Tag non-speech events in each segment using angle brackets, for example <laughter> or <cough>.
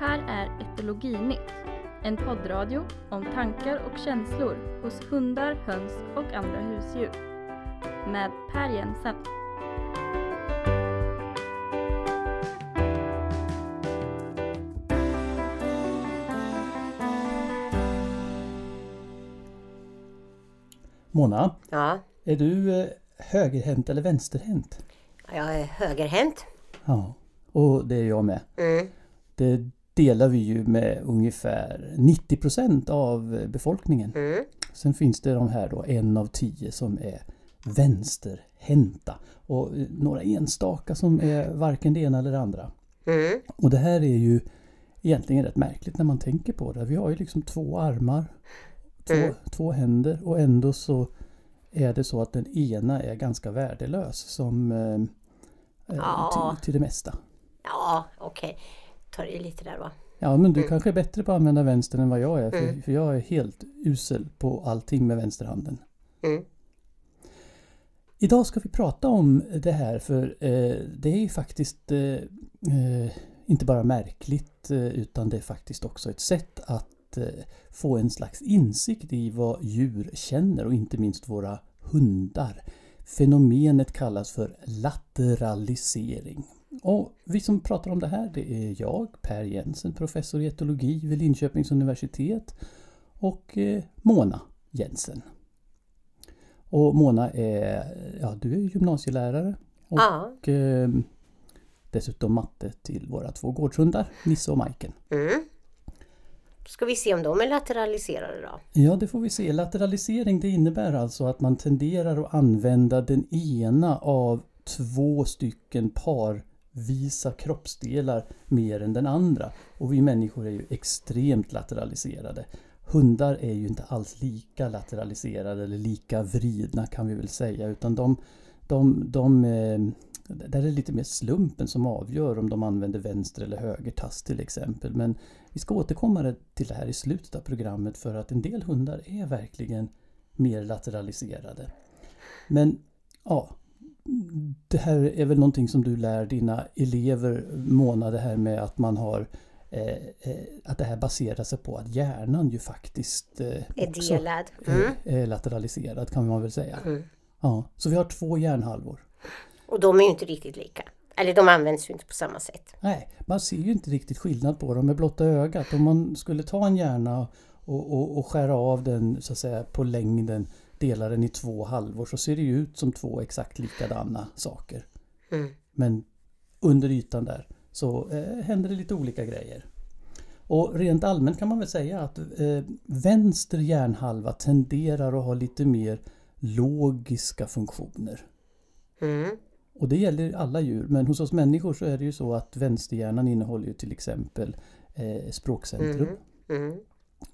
Det här är Etologinytt, en poddradio om tankar och känslor hos hundar, höns och andra husdjur. Med Per Jensen. Mona, Ja, är du eh, högerhänt eller vänsterhänt? jag är högerhänt. Ja, och det är jag med. Mm. Det delar vi ju med ungefär 90% av befolkningen. Mm. Sen finns det de här då, en av tio som är vänsterhänta. Och eh, några enstaka som är varken det ena eller det andra. Mm. Och det här är ju egentligen rätt märkligt när man tänker på det. Vi har ju liksom två armar, två, Mm. två händer och ändå så är det så att den ena är ganska värdelös som eh, eh, Ja. till, till det mesta. Ja, okej. Tar i lite där va. Ja men du Mm. kanske är bättre på att använda vänstern än vad jag är för, Mm. för jag är helt usel på allting med vänsterhanden. Mm. Idag ska vi prata om det här för eh, det är ju faktiskt eh, eh, inte bara märkligt eh, utan det är faktiskt också ett sätt att eh, få en slags insikt i vad djur känner och inte minst våra hundar. Fenomenet kallas för lateralisering. Och vi som pratar om det här det är jag, Per Jensen, professor i etologi vid Linköpings universitet och eh, Mona Jensen. Och Mona är, ja du är gymnasielärare och Ja. eh, dessutom matte till våra två gårdshundar, Nisse och Majken. Mm. Ska vi se om de är lateraliserade då? Ja, det får vi se. Lateralisering det innebär alltså att man tenderar att använda den ena av två stycken visa kroppsdelar mer än den andra. Och vi människor är ju extremt lateraliserade. Hundar är ju inte alls lika lateraliserade eller lika vridna kan vi väl säga utan de, de, de eh, där är det lite mer slumpen som avgör om de använder vänster eller höger tass till exempel. Men vi ska återkomma till det här i slutet av programmet för att en del hundar är verkligen mer lateraliserade. Men ja, det här är väl någonting som du lär dina elever Mona, det här med att man har eh, eh, att det här baserar sig på att hjärnan ju faktiskt eh, Är delad? Mm. är lateraliserad kan man väl säga. Mm. Ja, så vi har två hjärnhalvor. Och de är ju inte riktigt lika. Eller de används ju inte på samma sätt. Nej, man ser ju inte riktigt skillnad på dem med blotta ögat. Om man skulle ta en hjärna och, och, och skära av den så att säga på längden, dela den i två halvor så ser det ju ut som två exakt likadana saker. Mm. Men under ytan där så eh, händer det lite olika grejer. Och rent allmänt kan man väl säga att eh, vänster hjärnhalva tenderar att ha lite mer logiska funktioner. Mm. Och det gäller alla djur, men hos oss människor så är det ju så att vänsterhjärnan innehåller ju till exempel eh, språkcentrum. Mm.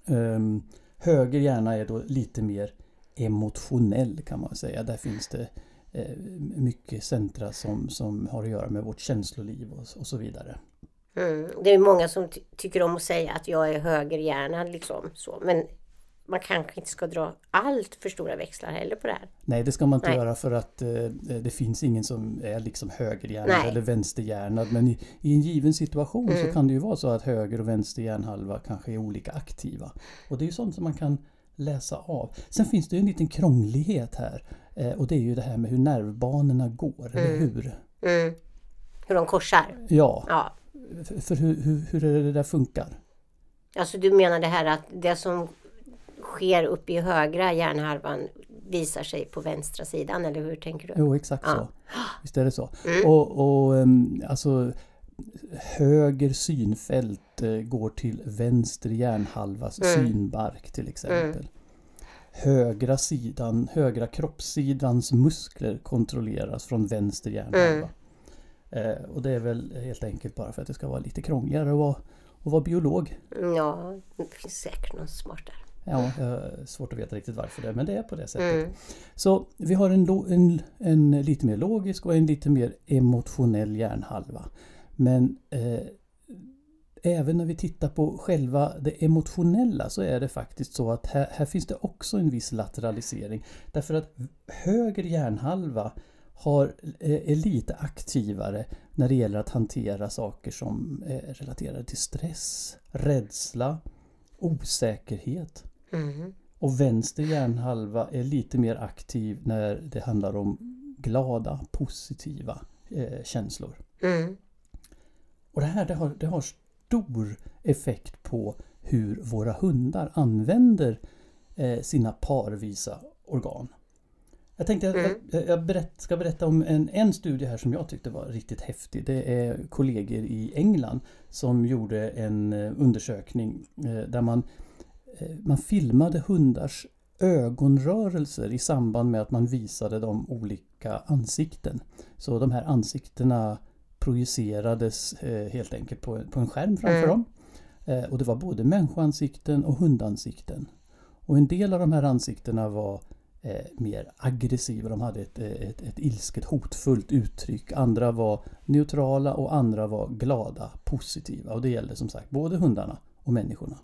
Ehm, höger hjärna är då lite mer emotionell kan man säga. Där finns det eh, mycket centra som, som har att göra med vårt känsloliv och, och så vidare. Mm. Det är många som ty- tycker om att säga att jag är högerhjärnad liksom. Så. Men man kanske inte ska dra allt för stora växlar heller på det här. Nej, det ska man inte Nej. göra för att eh, det finns ingen som är liksom högerhjärnad Nej. eller vänsterhjärnad. Men i, i en given situation Mm. så kan det ju vara så att höger och vänster hjärnhalva kanske är olika aktiva. Och det är ju sånt som man kan läsa av. Sen finns det ju en liten krånglighet här. Eh, och det är ju det här med hur nervbanorna går, eller Mm. hur? Mm. Hur de korsar. Ja, Ja. för, för hur, hur, hur är det det där funkar? Alltså du menar det här att det som sker uppe i högra hjärnhalvan visar sig på vänstra sidan eller hur tänker du? Jo, exakt Ja. så. Visst är det så. Mm. Och, och ehm, alltså höger synfält eh, går till vänster hjärnhalvas Mm. synbark till exempel. Högra sidan, högra kroppssidans muskler kontrolleras från vänster hjärnhalva. Mm. Eh, och det är väl helt enkelt bara för att det ska vara lite krångligare att vara, att vara biolog. Ja, det finns säkert någon smart där. Ja, jag har svårt att veta riktigt varför det är, men det är på det sättet. Mm. Så vi har en, en, en lite mer logisk och en lite mer emotionell hjärnhalva. Men eh, även när vi tittar på själva det emotionella så är det faktiskt så att här, här finns det också en viss lateralisering. Därför att höger hjärnhalva har, är lite aktivare när det gäller att hantera saker som är relaterade till stress, rädsla, osäkerhet. Mm. Och vänster hjärnhalva är lite mer aktiv när det handlar om glada, positiva eh, känslor. Mm. Och det här det har, det har stor effekt på hur våra hundar använder eh, sina parvisa organ. Jag tänkte Mm. att jag, jag berätt, ska berätta om en, en studie här som jag tyckte var riktigt häftig. Det är kollegor i England som gjorde en eh, undersökning eh, där man, man filmade hundars ögonrörelser i samband med att man visade dem olika ansikten. Så de här ansiktena projicerades eh, helt enkelt på, på en skärm framför Mm. dem. Eh, och det var både människoansikten och hundansikten. Och en del av de här ansiktena var eh, mer aggressiva. De hade ett, ett, ett ilsket hotfullt uttryck. Andra var neutrala och andra var glada, positiva. Och det gällde som sagt både hundarna och människorna.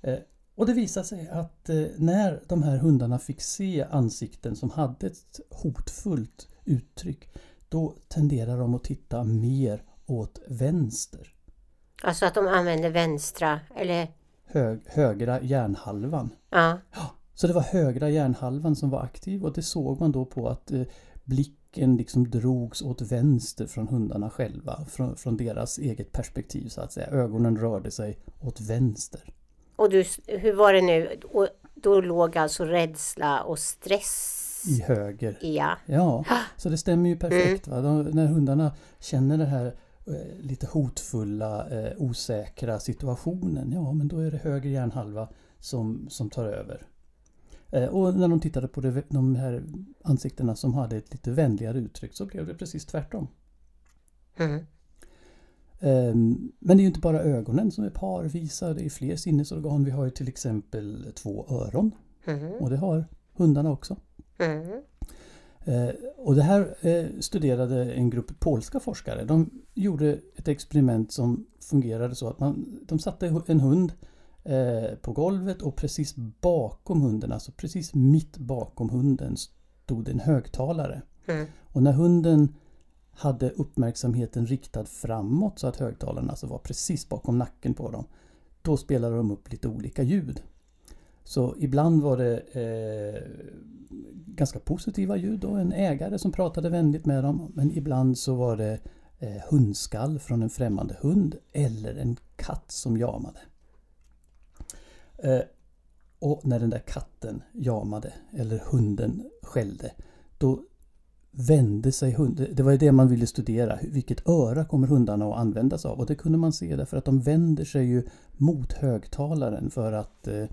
Eh, och det visade sig att eh, när de här hundarna fick se ansikten som hade ett hotfullt uttryck då tenderar de att titta mer åt vänster. Alltså att de använder vänstra eller Hög, högra hjärnhalvan. ja. Så det var högra hjärnhalvan som var aktiv och det såg man då på att eh, blicken liksom drogs åt vänster från hundarna själva. Från, från deras eget perspektiv så att säga. Ögonen rörde sig åt vänster. Och du, hur var det nu? Och då låg alltså rädsla och stress I höger. Ja. Ja, så det stämmer ju perfekt. Va? De, när hundarna känner den här eh, lite hotfulla, eh, osäkra situationen. Ja, men då är det höger hjärnhalva som, som tar över. Eh, och när de tittade på det, de här ansiktena som hade ett lite vänligare uttryck så blev det precis tvärtom. Mm. Ehm, Men det är ju inte bara ögonen som är parvisa, det är fler sinnesorgan. Vi har ju till exempel två öron Mm. och det har hundarna också. Mm. Eh, Och det här eh, studerade en grupp polska forskare. De gjorde ett experiment som fungerade så att man, de satte en hund eh, på golvet och precis bakom hunden, alltså precis mitt bakom hunden stod en högtalare. Mm. Och när hunden hade uppmärksamheten riktad framåt så att högtalarna alltså var precis bakom nacken på dem. Då spelade de upp lite olika ljud. Så ibland var det eh, ganska positiva ljud och en ägare som pratade vänligt med dem. Men ibland så var det eh, hundskall från en främmande hund eller en katt som jamade. Eh, och när den där katten jamade eller hunden skällde då vände sig hunden. Det var ju det man ville studera. Vilket öra kommer hundarna att använda sig av? Och det kunde man se därför att de vänder sig ju mot högtalaren för att eh,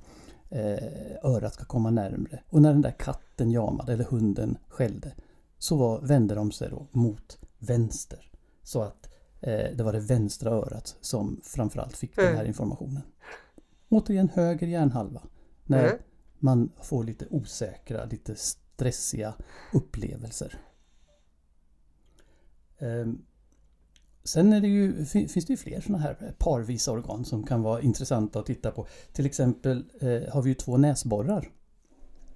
eh, örat ska komma närmre. Och när den där katten jamade eller hunden skällde så var, vände de sig då mot vänster. Så att eh, det var det vänstra örat som framförallt fick den här Mm. informationen. Återigen höger hjärnhalva. När Mm. man får lite osäkra, lite stressiga upplevelser. Sen det ju, fin- finns det ju fler sådana här parvisa organ som kan vara intressanta att titta på. Till exempel eh, har vi ju två näsborrar.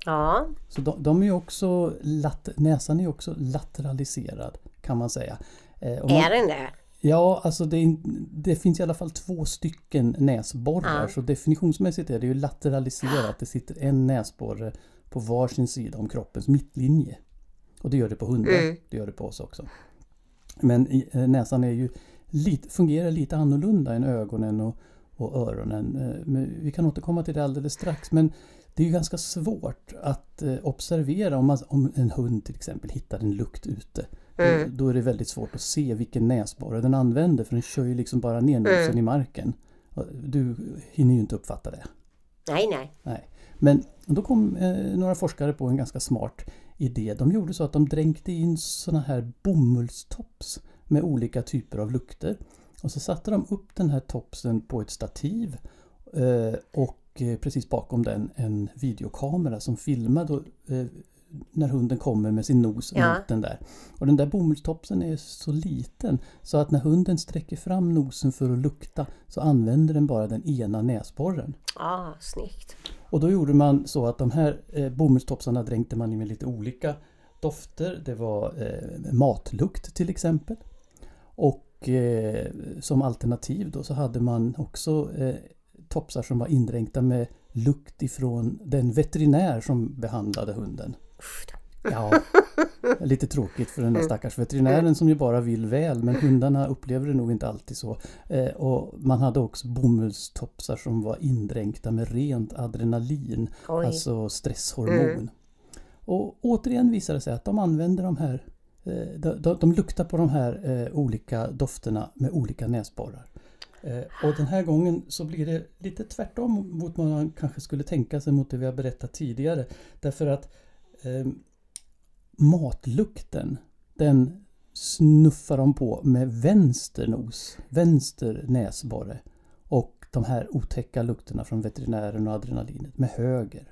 Ja. Så de, de är också, lat, näsan är ju också lateraliserad kan man säga. Eh, man- Är den det? Ja, alltså det, det finns i alla fall två stycken näsborrar. Ja. Så definitionsmässigt är det ju lateraliserat. Det sitter en näsborre på varsin sida om kroppens mittlinje. Och det gör det på hundar. Mm. Det gör det på oss också. Men eh, näsan är ju lite, fungerar lite annorlunda än ögonen och, och öronen. Eh, Men vi kan återkomma till det alldeles strax. Men det är ju ganska svårt att eh, observera om, man, om en hund till exempel hittar en lukt ute. Mm. Då, då är det väldigt svårt att se vilken näsborre den använder för den kör ju liksom bara ner nosen Mm. i marken. Du hinner ju inte uppfatta det. Nej, nej. Nej. Men då kom eh, några forskare på en ganska smart idé. De gjorde så att de dränkte in såna här bomullstops med olika typer av lukter. Och så satte de upp den här topsen på ett stativ eh, och eh, precis bakom den en videokamera som filmade eh, när hunden kommer med sin nos Ja. mot den där. Och den där bomullstopsen är så liten så att när hunden sträcker fram nosen för att lukta så använder den bara den ena näsborren. Ja, snyggt. Och då gjorde man så att de här eh, bomullstopsarna dränkte man i med lite olika dofter, det var eh, matlukt till exempel. Och eh, som alternativ då så hade man också eh, topsar som var indränkta med lukt ifrån den veterinär som behandlade hunden. Ja, <laughs> lite tråkigt för den där stackars veterinären som ju bara vill väl men hundarna upplever det nog inte alltid så. Eh, och man hade också bomullstopsar som var indränkta med rent adrenalin, Oj. alltså stresshormon. Mm. Och återigen visade det sig att de använder de här eh, de, de, de luktar på de här eh, olika dofterna med olika näsborrar. Och den här gången så blir det lite tvärtom mot vad man kanske skulle tänka sig mot det vi har berättat tidigare. Därför att eh, matlukten den snuffar de på med vänster nos, vänster näsborre. Och de här otäcka lukterna från veterinären och adrenalinet med höger.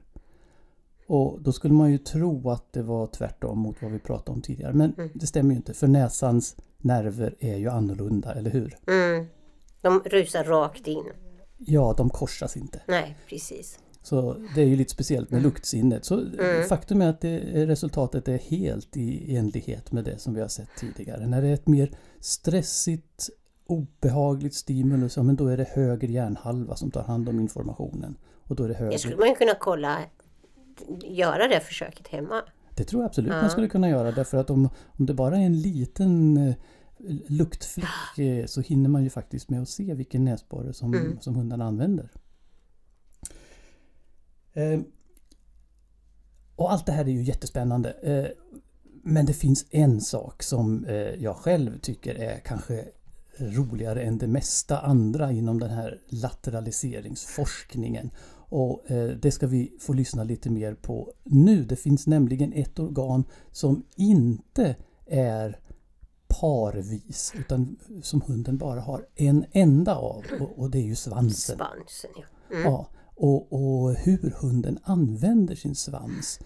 Och då skulle man ju tro att det var tvärtom mot vad vi pratade om tidigare. Men Mm. det stämmer ju inte för näsans nerver är ju annorlunda, eller hur? Mm. De rusar rakt in. Ja, de korsas inte. Nej, precis. Så det är ju lite speciellt med luktsinnet. Så Mm. faktum är att det, resultatet är helt i enlighet med det som vi har sett tidigare. När det är ett mer stressigt, obehagligt stimulus, ja, men då är det höger hjärnhalva som tar hand om informationen. Och då är det Det höger. skulle man ju kunna kolla, göra det försöket hemma. Det tror jag absolut Ja. man skulle kunna göra därför att om, om det bara är en liten eh, luktfläck eh, så hinner man ju faktiskt med att se vilken näsborre som, Mm. som hundarna använder. Eh, och allt det här är ju jättespännande. Eh, men det finns en sak som eh, jag själv tycker är kanske roligare än det mesta andra inom den här lateraliseringsforskningen. Och det ska vi få lyssna lite mer på nu. Det finns nämligen ett organ som inte är parvis utan som hunden bara har en enda av och, och det är ju svansen. Svansen, ja. Mm. Ja, och, och hur hunden använder sin svans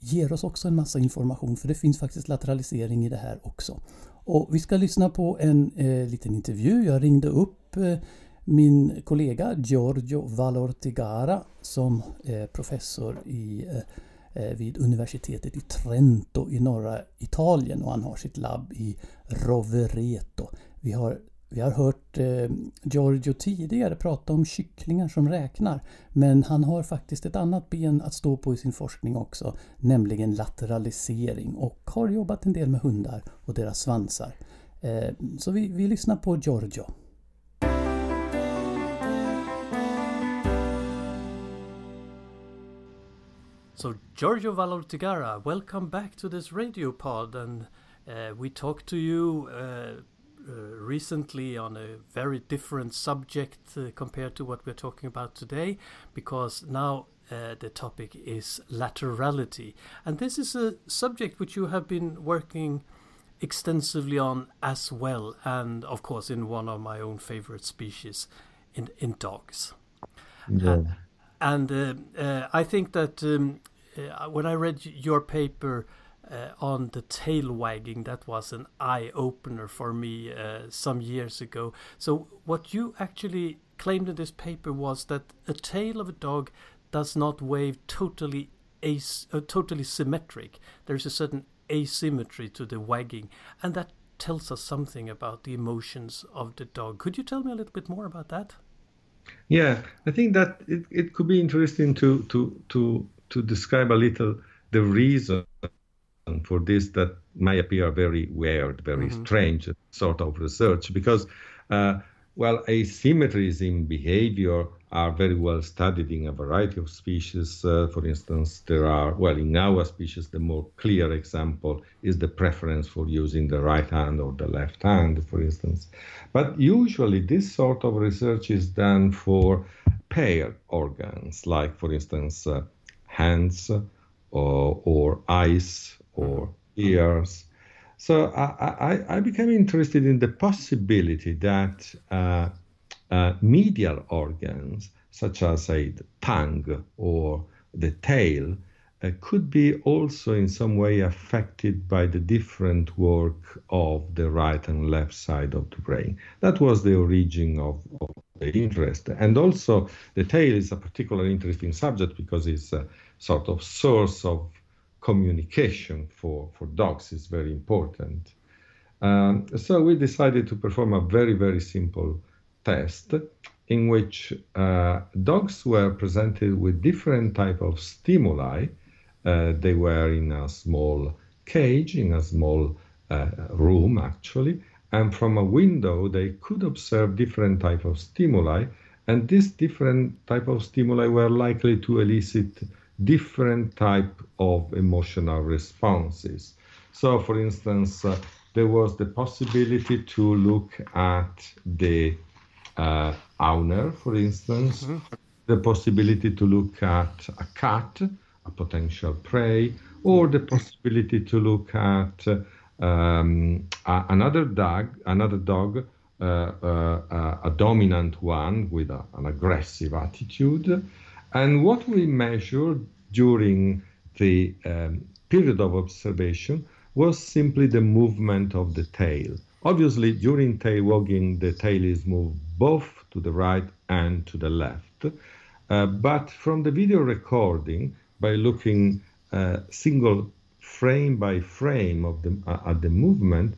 ger oss också en massa information för det finns faktiskt lateralisering i det här också. Och vi ska lyssna på en eh, liten intervju. Jag ringde upp eh, min kollega Giorgio Valortigara som är professor i, eh, eh vid universitetet i Trento i norra Italien och han har sitt labb i Rovereto. Vi har vi har hört eh, Giorgio tidigare prata om kycklingar som räknar. Men han har faktiskt ett annat ben att stå på i sin forskning också. Nämligen lateralisering och har jobbat en del med hundar och deras svansar. Eh, så vi, vi lyssnar på Giorgio. So Giorgio Valortigara, welcome back to this radio pod and uh, we talked to you uh, uh, recently on a very different subject uh, compared to what we're talking about today because now uh, the topic is laterality and this is a subject which you have been working extensively on as well and of course in one of my own favorite species in in dogs Yeah. and uh, uh, I think that um, uh, when I read your paper uh, on the tail wagging, that was an eye opener for me uh, some years ago. So, what you actually claimed in this paper was that a tail of a dog does not wave totally as- uh, totally symmetric. There's a certain asymmetry to the wagging, and that tells us something about the emotions of the dog. Could you tell me a little bit more about that? Yeah, I think that it, it could be interesting to to to to describe a little the reason for this that may appear very weird, very strange sort of research because uh, well, asymmetries in behavior are very well studied in a variety of species. Uh, for instance, there are, well, in our species, the more clear example is the preference for using the right hand or the left hand, for instance. But usually, this sort of research is done for paired organs, like, for instance, uh, hands or, or eyes or ears. So I, I, I became interested in the possibility that uh, uh, medial organs, such as the tongue or the tail, uh, could be also in some way affected by the different work of the right and left side of the brain. That was the origin of, of the interest. And also, the tail is a particularly interesting subject because it's a sort of source of communication for, for dogs is very important. Um, so we decided to perform a very, very simple test in which uh, dogs were presented with different type of stimuli. Uh, they were in a small cage, in a small uh, room actually, and from a window they could observe different type of stimuli, and these different type of stimuli were likely to elicit different type of emotional responses. So, for instance, uh, there was the possibility to look at the uh, owner, for instance, mm-hmm. the possibility to look at a cat, a potential prey, or the possibility to look at um, a, another dog, another dog, uh, uh, a dominant one with a, an aggressive attitude. And what we measured during the um, period of observation was simply the movement of the tail. Obviously, during tail wagging, the tail is moved both to the right and to the left. Uh, but from the video recording, by looking uh, single frame by frame of the, uh, at the movement,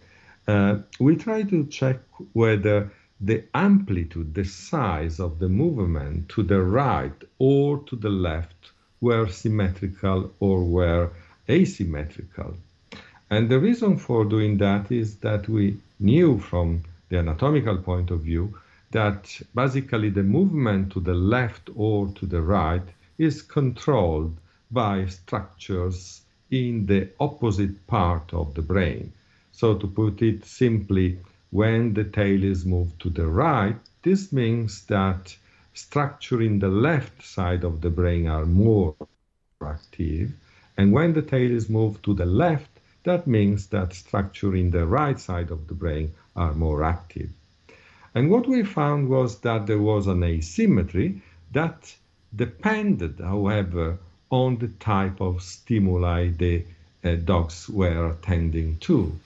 uh, we try to check whether the amplitude, the size of the movement to the right or to the left were symmetrical or were asymmetrical. And the reason for doing that is that we knew from the anatomical point of view that basically the movement to the left or to the right is controlled by structures in the opposite part of the brain. So, to put it simply, when the tail is moved to the right, this means that structure in the left side of the brain are more active. And when the tail is moved to the left, that means that structure in the right side of the brain are more active. And what we found was that there was an asymmetry that depended, however, on the type of stimuli the uh, dogs were attending to.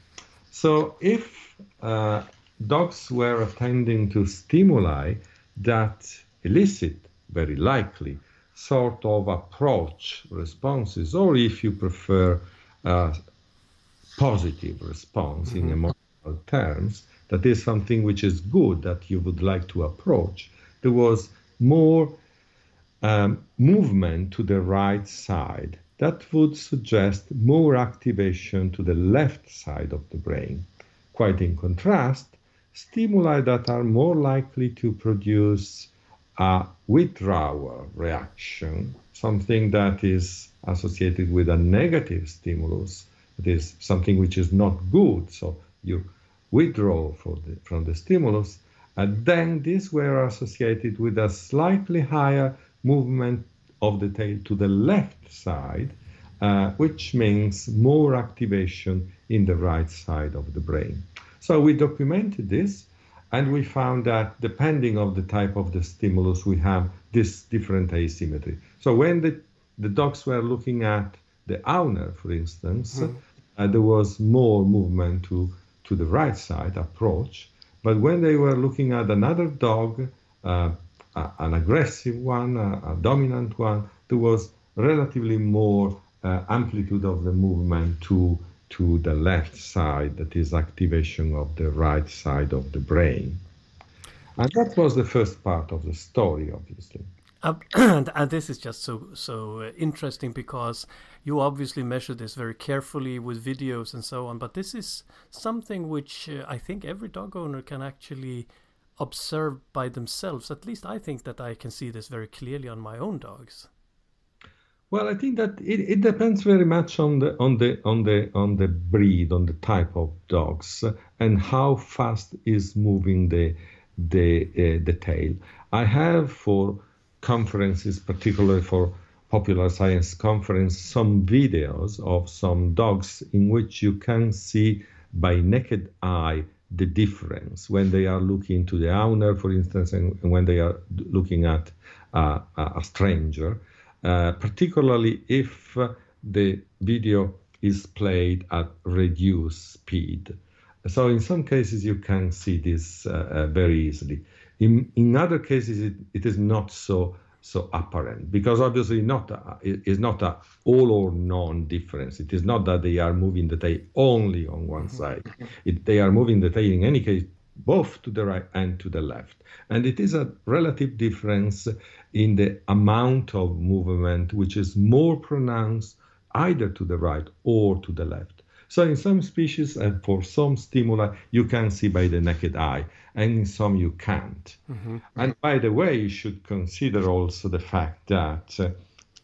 So if uh, dogs were attending to stimuli that elicit, very likely, sort of approach responses, or if you prefer, uh, positive response mm-hmm. in emotional terms, that is something which is good that you would like to approach. There was more um, movement to the right side. That would suggest more activation to the left side of the brain. Quite in contrast, stimuli that are more likely to produce a withdrawal reaction, something that is associated with a negative stimulus, it is something which is not good, so you withdraw the, from the stimulus, and then these were associated with a slightly higher movement of the tail to the left side, uh, which means more activation in the right side of the brain. So we documented this and we found that depending of the type of the stimulus, we have this different asymmetry. So when the, the dogs were looking at the owner, for instance, mm. uh, there was more movement to, to the right side approach. But when they were looking at another dog, uh, an aggressive one, a, a, dominant one, there was relatively more uh, amplitude of the movement to to the left side, that is activation of the right side of the brain. And that was the first part of the story, obviously. Uh, <clears throat> and, and, this is just so so uh, interesting because you obviously measure this very carefully with videos and so on. But this is something which uh, I think every dog owner can actually observe by themselves. At least I think that I can see this very clearly on my own dogs. Well, I think that it, it depends very much on the on the on the on the breed, on the type of dogs, and how fast is moving the the uh, the tail. I have for conferences, particularly for popular science conference, some videos of some dogs in which you can see by naked eye the difference when they are looking to the owner, for instance, and, when they are looking at uh, a stranger particularly if uh, the video is played at reduced speed. So in some cases you can see this uh, uh very easily. In, in other cases it, it is not so so apparent because obviously not a, it is not a all or none difference. It is not that they are moving the tail only on one mm-hmm. side. It, they are moving the tail in any case both to the right and to the left. And it is a relative difference in the amount of movement which is more pronounced either to the right or to the left. So in some species and for some stimuli you can see by the naked eye and in some you can't. Mm-hmm. And by the way, you should consider also the fact that uh,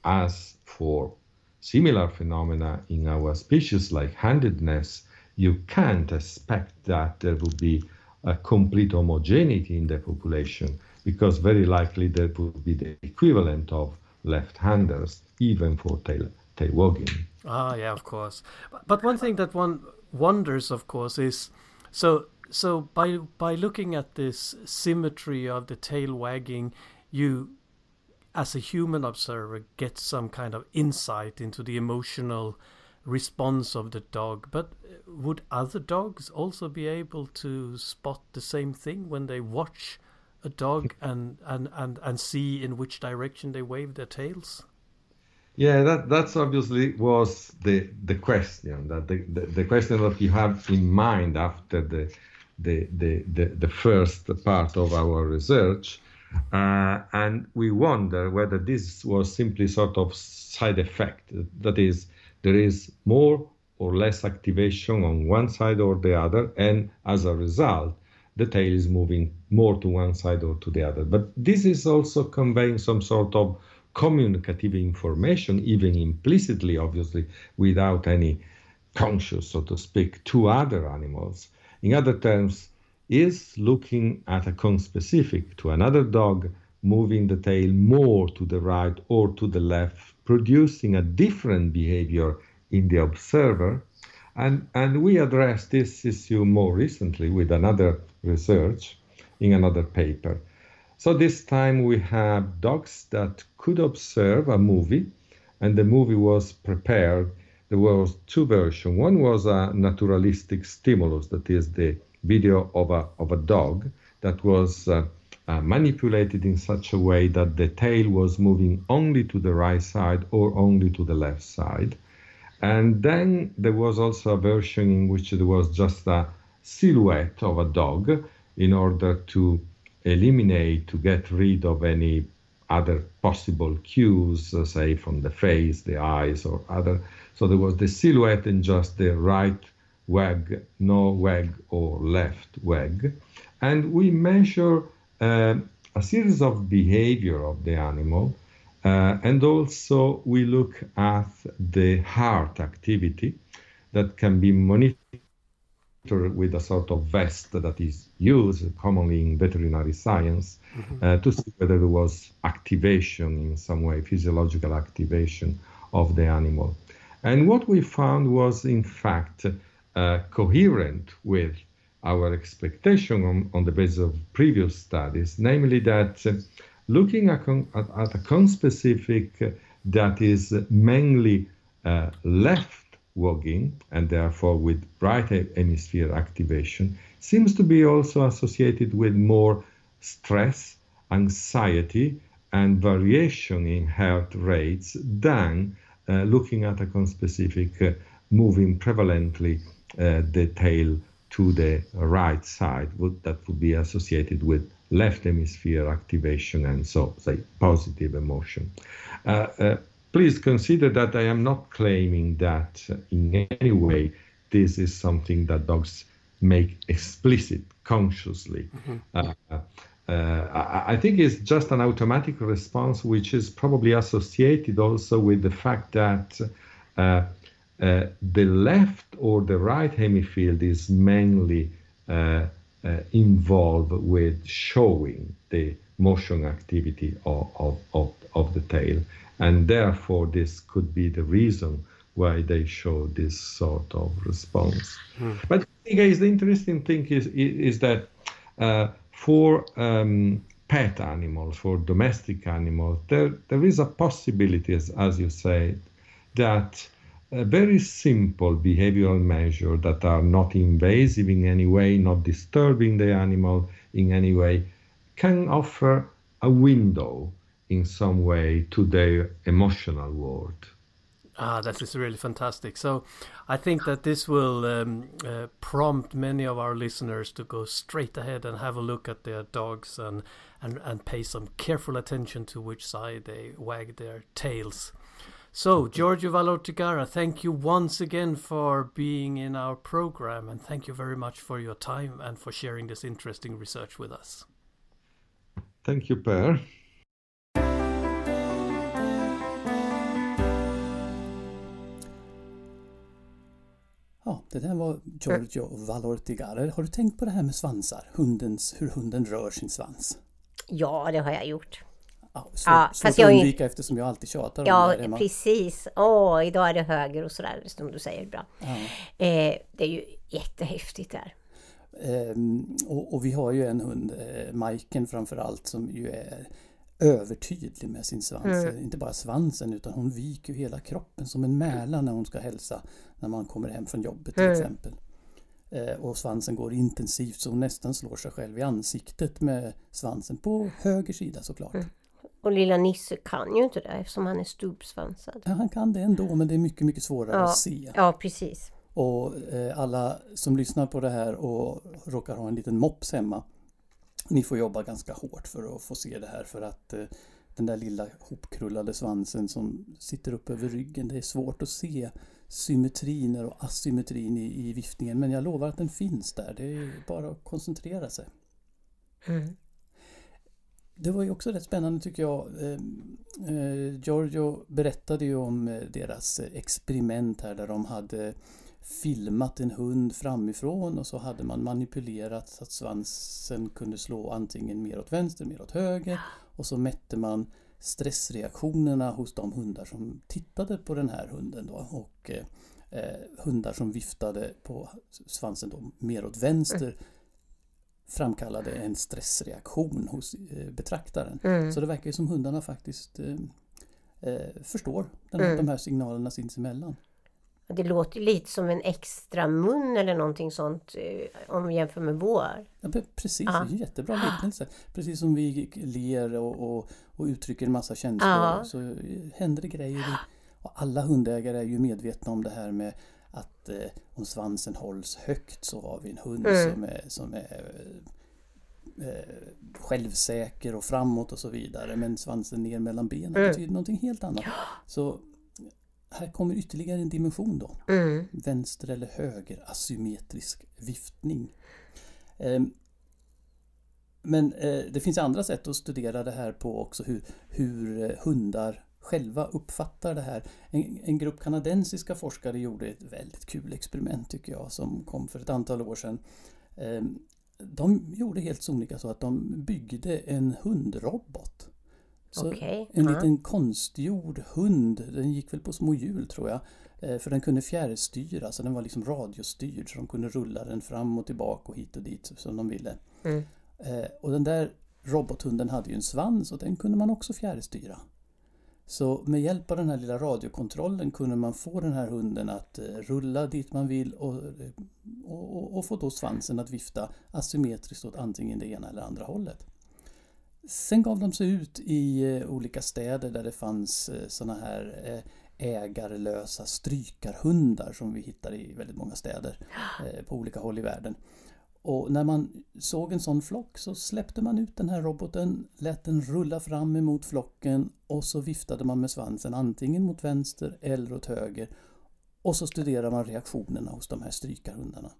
as for similar phenomena in our species like handedness, you can't expect that there will be a complete homogeneity in the population because very likely there would be the equivalent of left-handers even for tail wagging. Ah, yeah, of course. But, but one thing that one wonders, of course, is so so by by looking at this symmetry of the tail wagging, you as a human observer get some kind of insight into the emotional response of the dog. But would other dogs also be able to spot the same thing when they watch a dog <laughs> and, and, and, and see in which direction they wave their tails? Yeah, that that's obviously was the the question that the, the, the question that you have in mind after the the the, the, the first part of our research, uh, and we wonder whether this was simply sort of side effect. That is, there is more or less activation on one side or the other, and as a result, the tail is moving more to one side or to the other. But this is also conveying some sort of communicative information, even implicitly, obviously, without any conscious, so to speak, to other animals. In other terms, is looking at a conspecific to another dog, moving the tail more to the right or to the left, producing a different behavior in the observer. And, and we addressed this issue more recently with another research in another paper. So this time we have dogs that could observe a movie, and the movie was prepared. There was two versions. One was a naturalistic stimulus, that is the video of a of a dog that was uh, uh, manipulated in such a way that the tail was moving only to the right side or only to the left side. And then there was also a version in which there was just a silhouette of a dog in order to eliminate, to get rid of any other possible cues, uh, say from the face, the eyes, or other. So there was the silhouette and just the right wag, no wag, or left wag. And we measure uh, a series of behavior of the animal. Uh, and also we look at the heart activity that can be monitored with a sort of vest that is used commonly in veterinary science mm-hmm. uh, to see whether there was activation in some way, physiological activation of the animal. And what we found was, in fact, uh, coherent with our expectation on, on, the basis of previous studies, namely that uh, looking at, at, at, a conspecific that is mainly uh, left wagging and therefore with right hemisphere activation seems to be also associated with more stress, anxiety, and variation in heart rates than uh, looking at a conspecific uh, moving prevalently uh, the tail to the right side would, that would be associated with left hemisphere activation and so say positive emotion. Uh, uh, please consider that I am not claiming that in any way this is something that dogs make explicit consciously. Mm-hmm. Uh, uh, I think it's just an automatic response, which is probably associated also with the fact that uh, the left or the right hemifield is mainly uh, uh, involved with showing the motion activity of, of, of, of the tail. And therefore, this could be the reason why they show this sort of response. Mm. But guys, the interesting thing is, is that uh, for um, pet animals, for domestic animals, there, there is a possibility, as, as you say, that a very simple behavioral measure that are not invasive in any way, not disturbing the animal in any way, can offer a window in some way to their emotional world. Ah, that is really fantastic. So, I think that this will um, uh, prompt many of our listeners to go straight ahead and have a look at their dogs and, and, and pay some careful attention to which side they wag their tails. So, Giorgio Valortigara, thank you once again for being in our program, and thank you very much for your time and for sharing this interesting research with us. Thank you, Per. Ja, det där var Giorgio Valortigare. Har du tänkt på det här med svansar? Hundens, hur hunden rör sin svans? Ja, det har jag gjort. Ja, så, Ja, fast att jag undvika eftersom jag alltid tjatar om Ja, det hemma. precis. Åh, idag är det höger och sådär, som du säger. Bra. Ja. Eh, det är ju jättehäftigt där. Ehm, och, och vi har ju en hund, eh, Majken framför allt, som ju är övertydlig med sin svans. Mm. Eh, Inte bara svansen utan hon viker ju hela kroppen som en mäla när hon ska hälsa när man kommer hem från jobbet till Mm. exempel. Eh, och svansen går intensivt så hon nästan slår sig själv i ansiktet med svansen på höger sida såklart. Mm. Och lilla Nisse kan ju inte det eftersom han är stubbsvansad. Ja, han kan det ändå men det är mycket, mycket svårare Ja. att se. Ja, precis. Och eh, alla som lyssnar på det här och råkar ha en liten mops hemma. Ni får jobba ganska hårt för att få se det här för att eh, den där lilla hopkrullade svansen som sitter upp över ryggen. Det är svårt att se symmetrin och asymmetrin i, i viftningen men jag lovar att den finns där. Det är bara att koncentrera sig. Mm. Det var ju också rätt spännande tycker jag. Ehm, eh, Giorgio berättade ju om eh, deras experiment här där de hade filmat en hund framifrån och så hade man manipulerat så att svansen kunde slå antingen mer åt vänster, mer åt höger och så mätte man stressreaktionerna hos de hundar som tittade på den här hunden då och eh, eh, hundar som viftade på svansen då mer åt vänster framkallade en stressreaktion hos eh, betraktaren. Mm. Så det verkar ju som hundarna faktiskt eh, eh, förstår den Mm. de här signalerna sinsemellan. Det låter lite som en extra mun eller någonting sånt eh, om vi jämför med vår. Ja, precis, är en jättebra liknelse. Precis som vi ler och, och, och uttrycker en massa känslor Ja. så händer det grejer. Och alla hundägare är ju medvetna om det här med att eh, om svansen hålls högt så har vi en hund Mm. som är, som är eh, självsäker och framåt och så vidare. Men svansen ner mellan benen Mm. betyder någonting helt annat. Så här kommer ytterligare en dimension då. Mm. Vänster eller höger asymmetrisk viftning. Ehm, Men eh, det finns andra sätt att studera det här på också hur, hur eh, hundar själva uppfattar det här. En, en grupp kanadensiska forskare gjorde ett väldigt kul experiment tycker jag som kom för ett antal år sedan. Ehm, De gjorde helt sonika så att de byggde en hundrobot. Så Okej. en liten konstgjord hund, den gick väl på små hjul tror jag. Eh, För den kunde fjärrstyra, så den var liksom radiostyrd så de kunde rulla den fram och tillbaka och hit och dit som de ville. Mm. Eh, Och den där robothunden hade ju en svans och den kunde man också fjärrstyra. Så med hjälp av den här lilla radiokontrollen kunde man få den här hunden att eh, rulla dit man vill och, eh, och, och, och få då svansen att vifta asymmetriskt åt antingen det ena eller andra hållet. Sen gav de sig ut i eh, olika städer där det fanns såna här ägarlösa strykarhundar som vi hittar i väldigt många städer <gasps> på olika håll i världen. Och när man såg en sån flock så släppte man ut den här roboten, lät den rulla fram emot flocken och så viftade man med svansen antingen mot vänster eller åt höger. Och så studerade man reaktionerna hos de här strykarhundarna.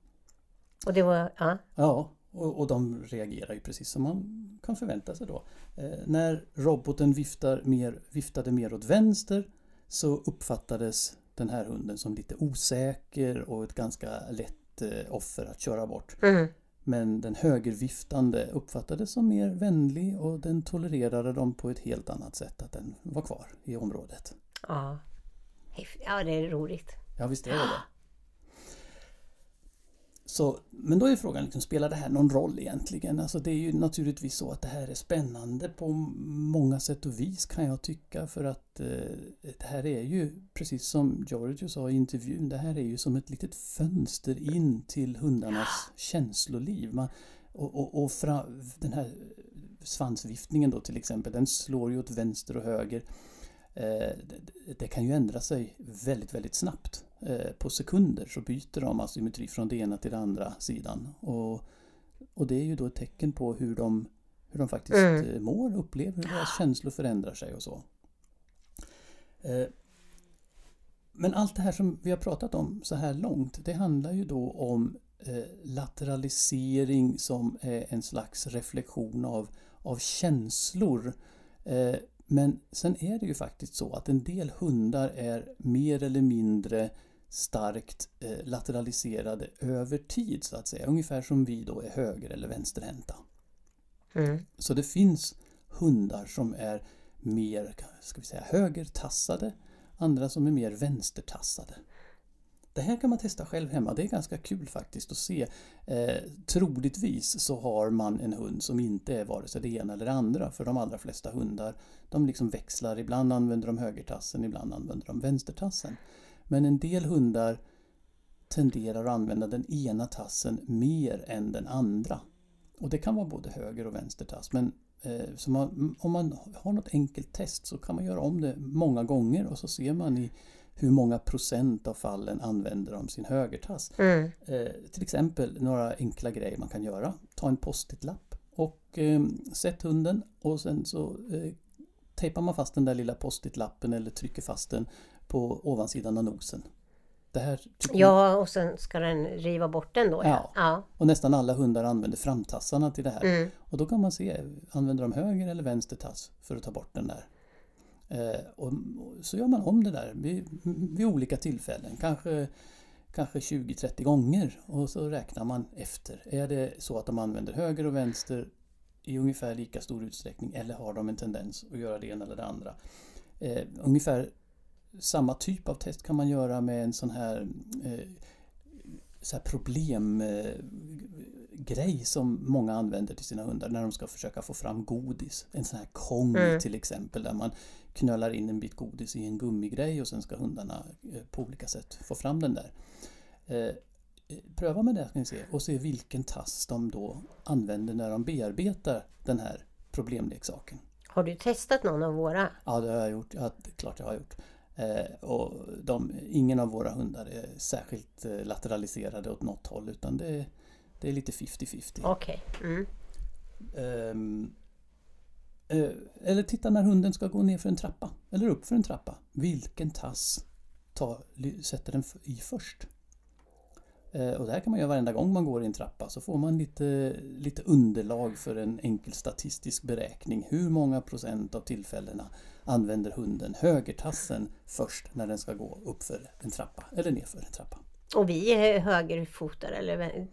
Och det var, ja. Ja, och, och de reagerar ju precis som man kan förvänta sig då. Eh, när roboten viftar mer, viftade mer åt vänster så uppfattades den här hunden som lite osäker och ett ganska lätt offer att köra bort. Mm. Men den högerviftande uppfattades som mer vänlig och den tolererade dem på ett helt annat sätt att den var kvar i området. Ja. Ja, det är roligt. Ja, visst är det det. Så, men då är frågan, liksom, spelar det här någon roll egentligen? Alltså det är ju naturligtvis så att det här är spännande på många sätt och vis kan jag tycka för att eh, det här är ju, precis som Giorgio sa i intervjun, det här är ju som ett litet fönster in till hundarnas känsloliv. Man, och och, och fra, den här svansviftningen då till exempel, den slår ju åt vänster och höger. Eh, det kan ju ändra sig väldigt, väldigt snabbt. Eh, på sekunder så byter de asymmetri från det ena till den andra sidan. Och, och det är ju då ett tecken på hur de, hur de faktiskt mm. Eh, mår, upplever, hur deras känslor förändrar sig och så. Men allt det här som vi har pratat om så här långt, det handlar ju då om lateralisering som är en slags reflektion av, av känslor. Men sen är det ju faktiskt så att en del hundar är mer eller mindre starkt eh, lateraliserade över tid så att säga. Ungefär som vi då är höger eller vänsterhänta. Mm. Så det finns hundar som är mer ska vi säga, högertassade, andra som är mer vänstertassade. Det här kan man testa själv hemma. Det är ganska kul faktiskt att se. Eh, troligtvis så har man en hund som inte är vare sig det ena eller det andra. För de allra flesta hundar de liksom växlar. Ibland använder de högertassen, ibland använder de vänstertassen. Men en del hundar tenderar att använda den ena tassen mer än den andra. Och det kan vara både höger och vänstertass. Men eh, man, om man har något enkelt test så kan man göra om det många gånger och så ser man i hur många procent av fallen använder de sin högertass. Mm. Eh, till exempel några enkla grejer man kan göra. Ta en post-it-lapp och eh, sätt hunden och sen så eh, tejpar man fast den där lilla post-it-lappen eller trycker fast den på ovansidan av nosen. Det här ja, och sen ska den riva bort den då. Ja. ja. Och nästan alla hundar använder framtassarna till det här. Mm. Och då kan man se, använder de höger eller vänster tass för att ta bort den där? Eh, och, så gör man om det där vid, vid olika tillfällen, kanske, kanske 20-30 gånger och så räknar man efter. Är det så att de använder höger och vänster i ungefär lika stor utsträckning eller har de en tendens att göra det ena eller det andra? Eh, ungefär samma typ av test kan man göra med en sån här, eh, så här problemgrej eh, som många använder till sina hundar när de ska försöka få fram godis. En sån här kong mm. till exempel där man knölar in en bit godis i en gummigrej och sen ska hundarna eh, på olika sätt få fram den där. Eh, pröva med det ska ni se och se vilken tass de då använder när de bearbetar den här problemleksaken. Har du testat någon av våra? Ja, det har jag gjort. Ja, det är klart jag har gjort. Eh, och de, ingen av våra hundar är särskilt eh, lateraliserade åt något håll utan det, det är lite 50-50. Okej. Okay. Mm. Um, Eh, eller titta när hunden ska gå ner för en trappa eller upp för en trappa. Vilken tass ta, sätter den i först? Eh, och det här kan man göra varenda gång man går i en trappa så får man lite, lite underlag för en enkel statistisk beräkning. Hur många procent av tillfällena använder hunden högertassen först när den ska gå upp för en trappa eller ner för en trappa? Och vi är högerfotare eller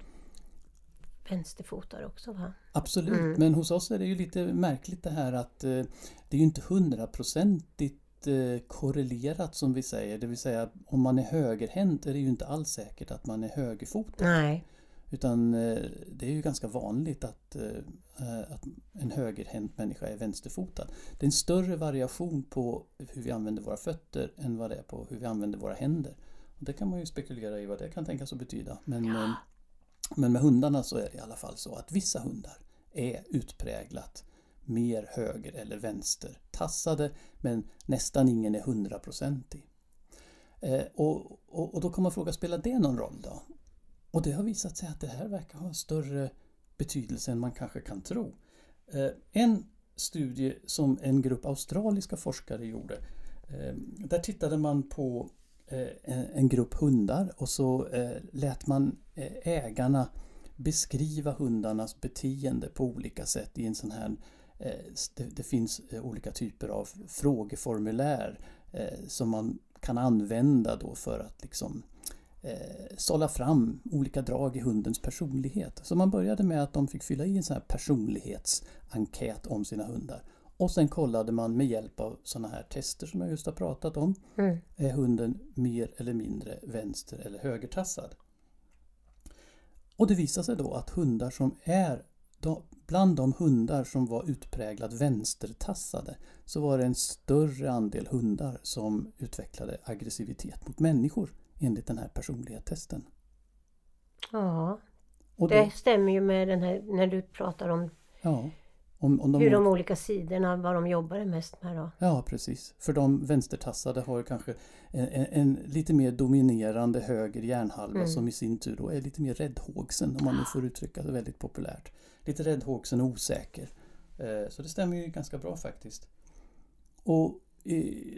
vänsterfotare också va? Absolut, mm. men hos oss är det ju lite märkligt det här att eh, det är ju inte hundraprocentigt eh, korrelerat som vi säger. Det vill säga om man är högerhänt är det ju inte alls säkert att man är högerfotad. Nej. Utan eh, det är ju ganska vanligt att, eh, att en högerhänt människa är vänsterfotad. Det är en större variation på hur vi använder våra fötter än vad det är på hur vi använder våra händer. Och det kan man ju spekulera i vad det kan tänkas att betyda. Men, ja. Eh, men med hundarna så är det i alla fall så att vissa hundar är utpräglat mer höger eller vänster tassade men nästan ingen är hundraprocentig. Eh, och, och, och, då kan man fråga, spelar det någon roll då? Och det har visat sig att det här verkar ha större betydelse än man kanske kan tro. Eh, en studie som en grupp australiska forskare gjorde, eh, där tittade man på eh, en grupp hundar och så lät man ägarna beskriva hundarnas beteende på olika sätt i en sån här det, finns olika typer av frågeformulär som man kan använda då för att liksom sålla fram olika drag i hundens personlighet. Så man började med att de fick fylla i en sån här personlighetsenkät om sina hundar. Och sen kollade man med hjälp av sådana här tester som jag just har pratat om. Mm. Är hunden mer eller mindre vänster eller högertassad? Och det visade sig då att hundar som är Bland de hundar som var utpräglat vänstertassade så var det en större andel hundar som utvecklade aggressivitet mot människor enligt den här personlighetstesten. Ja, och det, det stämmer ju med den här när du pratar om Ja, Om, om de Hur de olika sidorna, vad de jobbade mest med då. Ja, precis. För de vänstertassade har kanske en, en, en lite mer dominerande höger hjärnhalva Mm. som i sin tur då är lite mer räddhågsen om man nu får uttrycka det väldigt populärt. Lite räddhågsen och osäker. Eh, Så det stämmer ju ganska bra faktiskt. Och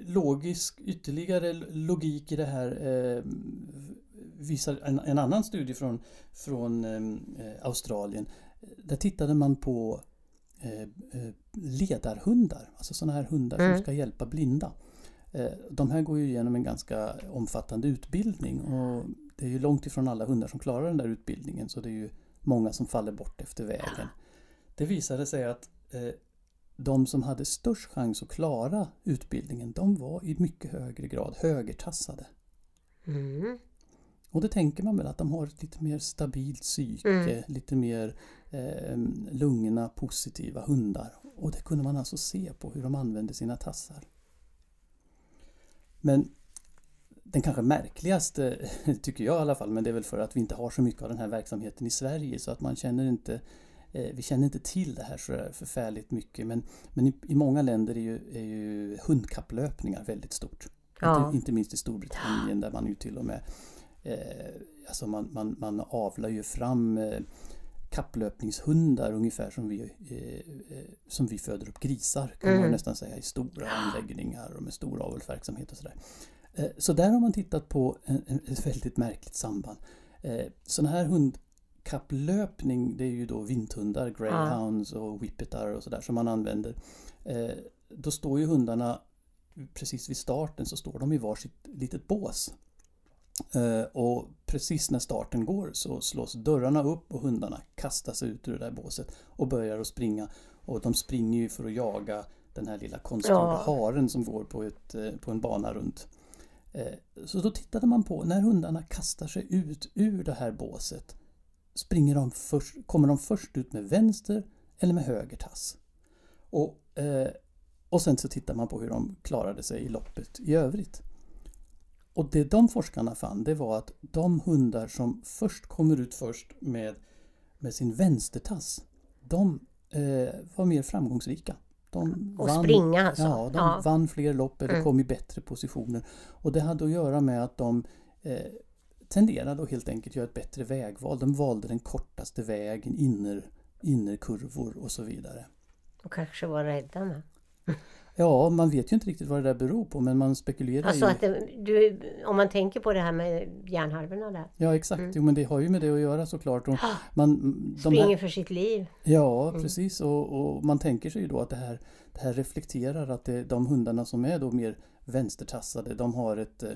logisk, ytterligare logik i det här eh, visar en, en annan studie från, från eh, Australien. Där tittade man på eh, eh, ledarhundar, alltså sådana här hundar Mm. som ska hjälpa blinda. Eh, De här går ju igenom en ganska omfattande utbildning och det är ju långt ifrån alla hundar som klarar den där utbildningen så det är ju många som faller bort efter vägen. Det visade sig att eh, de som hade störst chans att klara utbildningen de var i mycket högre grad högertassade. Mm. Och det tänker man väl att de har ett lite mer stabilt psyke, Mm. lite mer eh, lugna, positiva hundar. Och det kunde man alltså se på hur de använde sina tassar. Men den kanske märkligaste, <laughs> tycker jag i alla fall, men det är väl för att vi inte har så mycket av den här verksamheten i Sverige så att man känner inte vi känner inte till det här så förfärligt mycket men, men i, i många länder är ju, är ju hundkapplöpningar väldigt stort. Ja. Inte, inte minst i Storbritannien där man ju till och med eh, alltså man, man, man avlar ju fram eh, kapplöpningshundar ungefär som vi, eh, eh, som vi föder upp grisar kan man Mm. nästan säga i stora anläggningar och med stor avelsverksamhet och sådär. Eh, så där har man tittat på en, en, ett väldigt märkligt samband. Eh, sån här hundkapplöpning det är ju då vinthundar, greyhounds och whippetar och sådär som man använder. Eh, då står ju hundarna precis vid starten så står de i varsitt litet bås. Eh, och precis när starten går så slås dörrarna upp och hundarna kastas ut ur det där båset och börjar att springa. Och de springer ju för att jaga den här lilla konstgjorda Ja. haren som går på, ett, eh, på en bana runt. Eh, Så då tittade man på när hundarna kastar sig ut ur det här båset. Springer de först, kommer de först ut med vänster eller med höger tass? Och, eh, och sen så tittar man på hur de klarade sig i loppet i övrigt. Och det de forskarna fann det var att de hundar som först kommer ut först med, med sin vänstertass de eh, var mer framgångsrika. De Och springa alltså. Ja, de Ja. vann fler lopp eller Mm. kom i bättre positioner. Och det hade att göra med att de eh, tenderade att helt enkelt göra ett bättre vägval. De valde den kortaste vägen, inner, innerkurvor och så vidare. Och kanske var rädda med. Ja, man vet ju inte riktigt vad det där beror på men man spekulerar Alltså ju. att det, du, om man tänker på det här med hjärnhalvorna där. Ja exakt, Mm. jo men det har ju med det att göra såklart. Och man, de Springer här, för sitt liv. ja Mm. precis och, och man tänker sig ju då att det här, det här reflekterar att det, de hundarna som är då mer vänstertassade de har ett eh,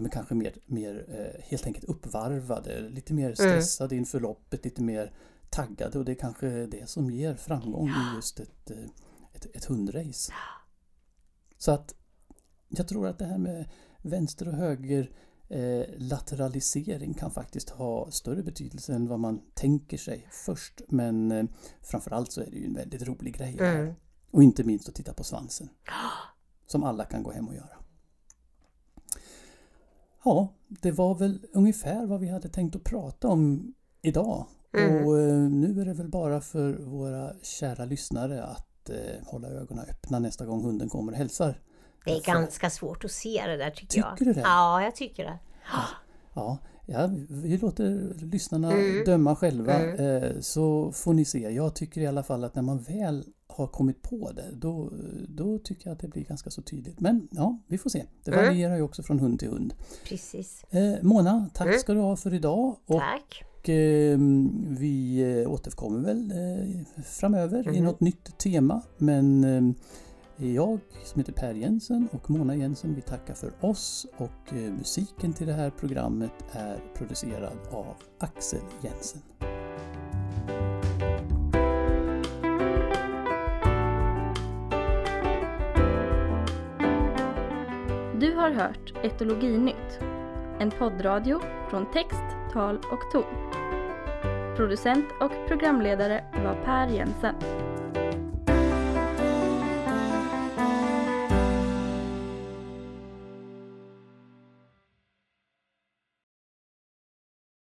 de är kanske mer, mer eh, helt enkelt uppvarvade, lite mer stressade inför loppet, lite mer taggade och det är kanske det som ger framgång i just ett, eh, ett, ett hundrace. Så att jag tror att det här med vänster och höger eh, lateralisering kan faktiskt ha större betydelse än vad man tänker sig först. Men eh, framförallt så är det ju en väldigt rolig grej. Mm. Och inte minst att titta på svansen. <gasps> Som alla kan gå hem och göra. Ja, det var väl ungefär vad vi hade tänkt att prata om idag. Mm. Och eh, nu är det väl bara för våra kära lyssnare att eh, hålla ögonen öppna nästa gång hunden kommer och hälsar. Det är Därför- ganska svårt att se det där tycker jag. Tycker du det? Ja, jag tycker det. Ja, ja, vi låter lyssnarna Mm. döma själva Mm. eh, så får ni se. Jag tycker i alla fall att när man väl har kommit på det då, då tycker jag att det blir ganska så tydligt. Men ja, vi får se. Det Mm. varierar ju också från hund till hund. Precis. Eh, Mona, tack Mm. ska du ha för idag. Och Tack. eh, vi återkommer väl eh, framöver i Mhm. något nytt tema. Men eh, jag som heter Per Jensen och Mona Jensen, vi tackar för oss och eh, musiken till det här programmet är producerad av Axel Jensen. Har hört Etologinytt, en poddradio från text, tal och ton. Producent och programledare var Per Jensen.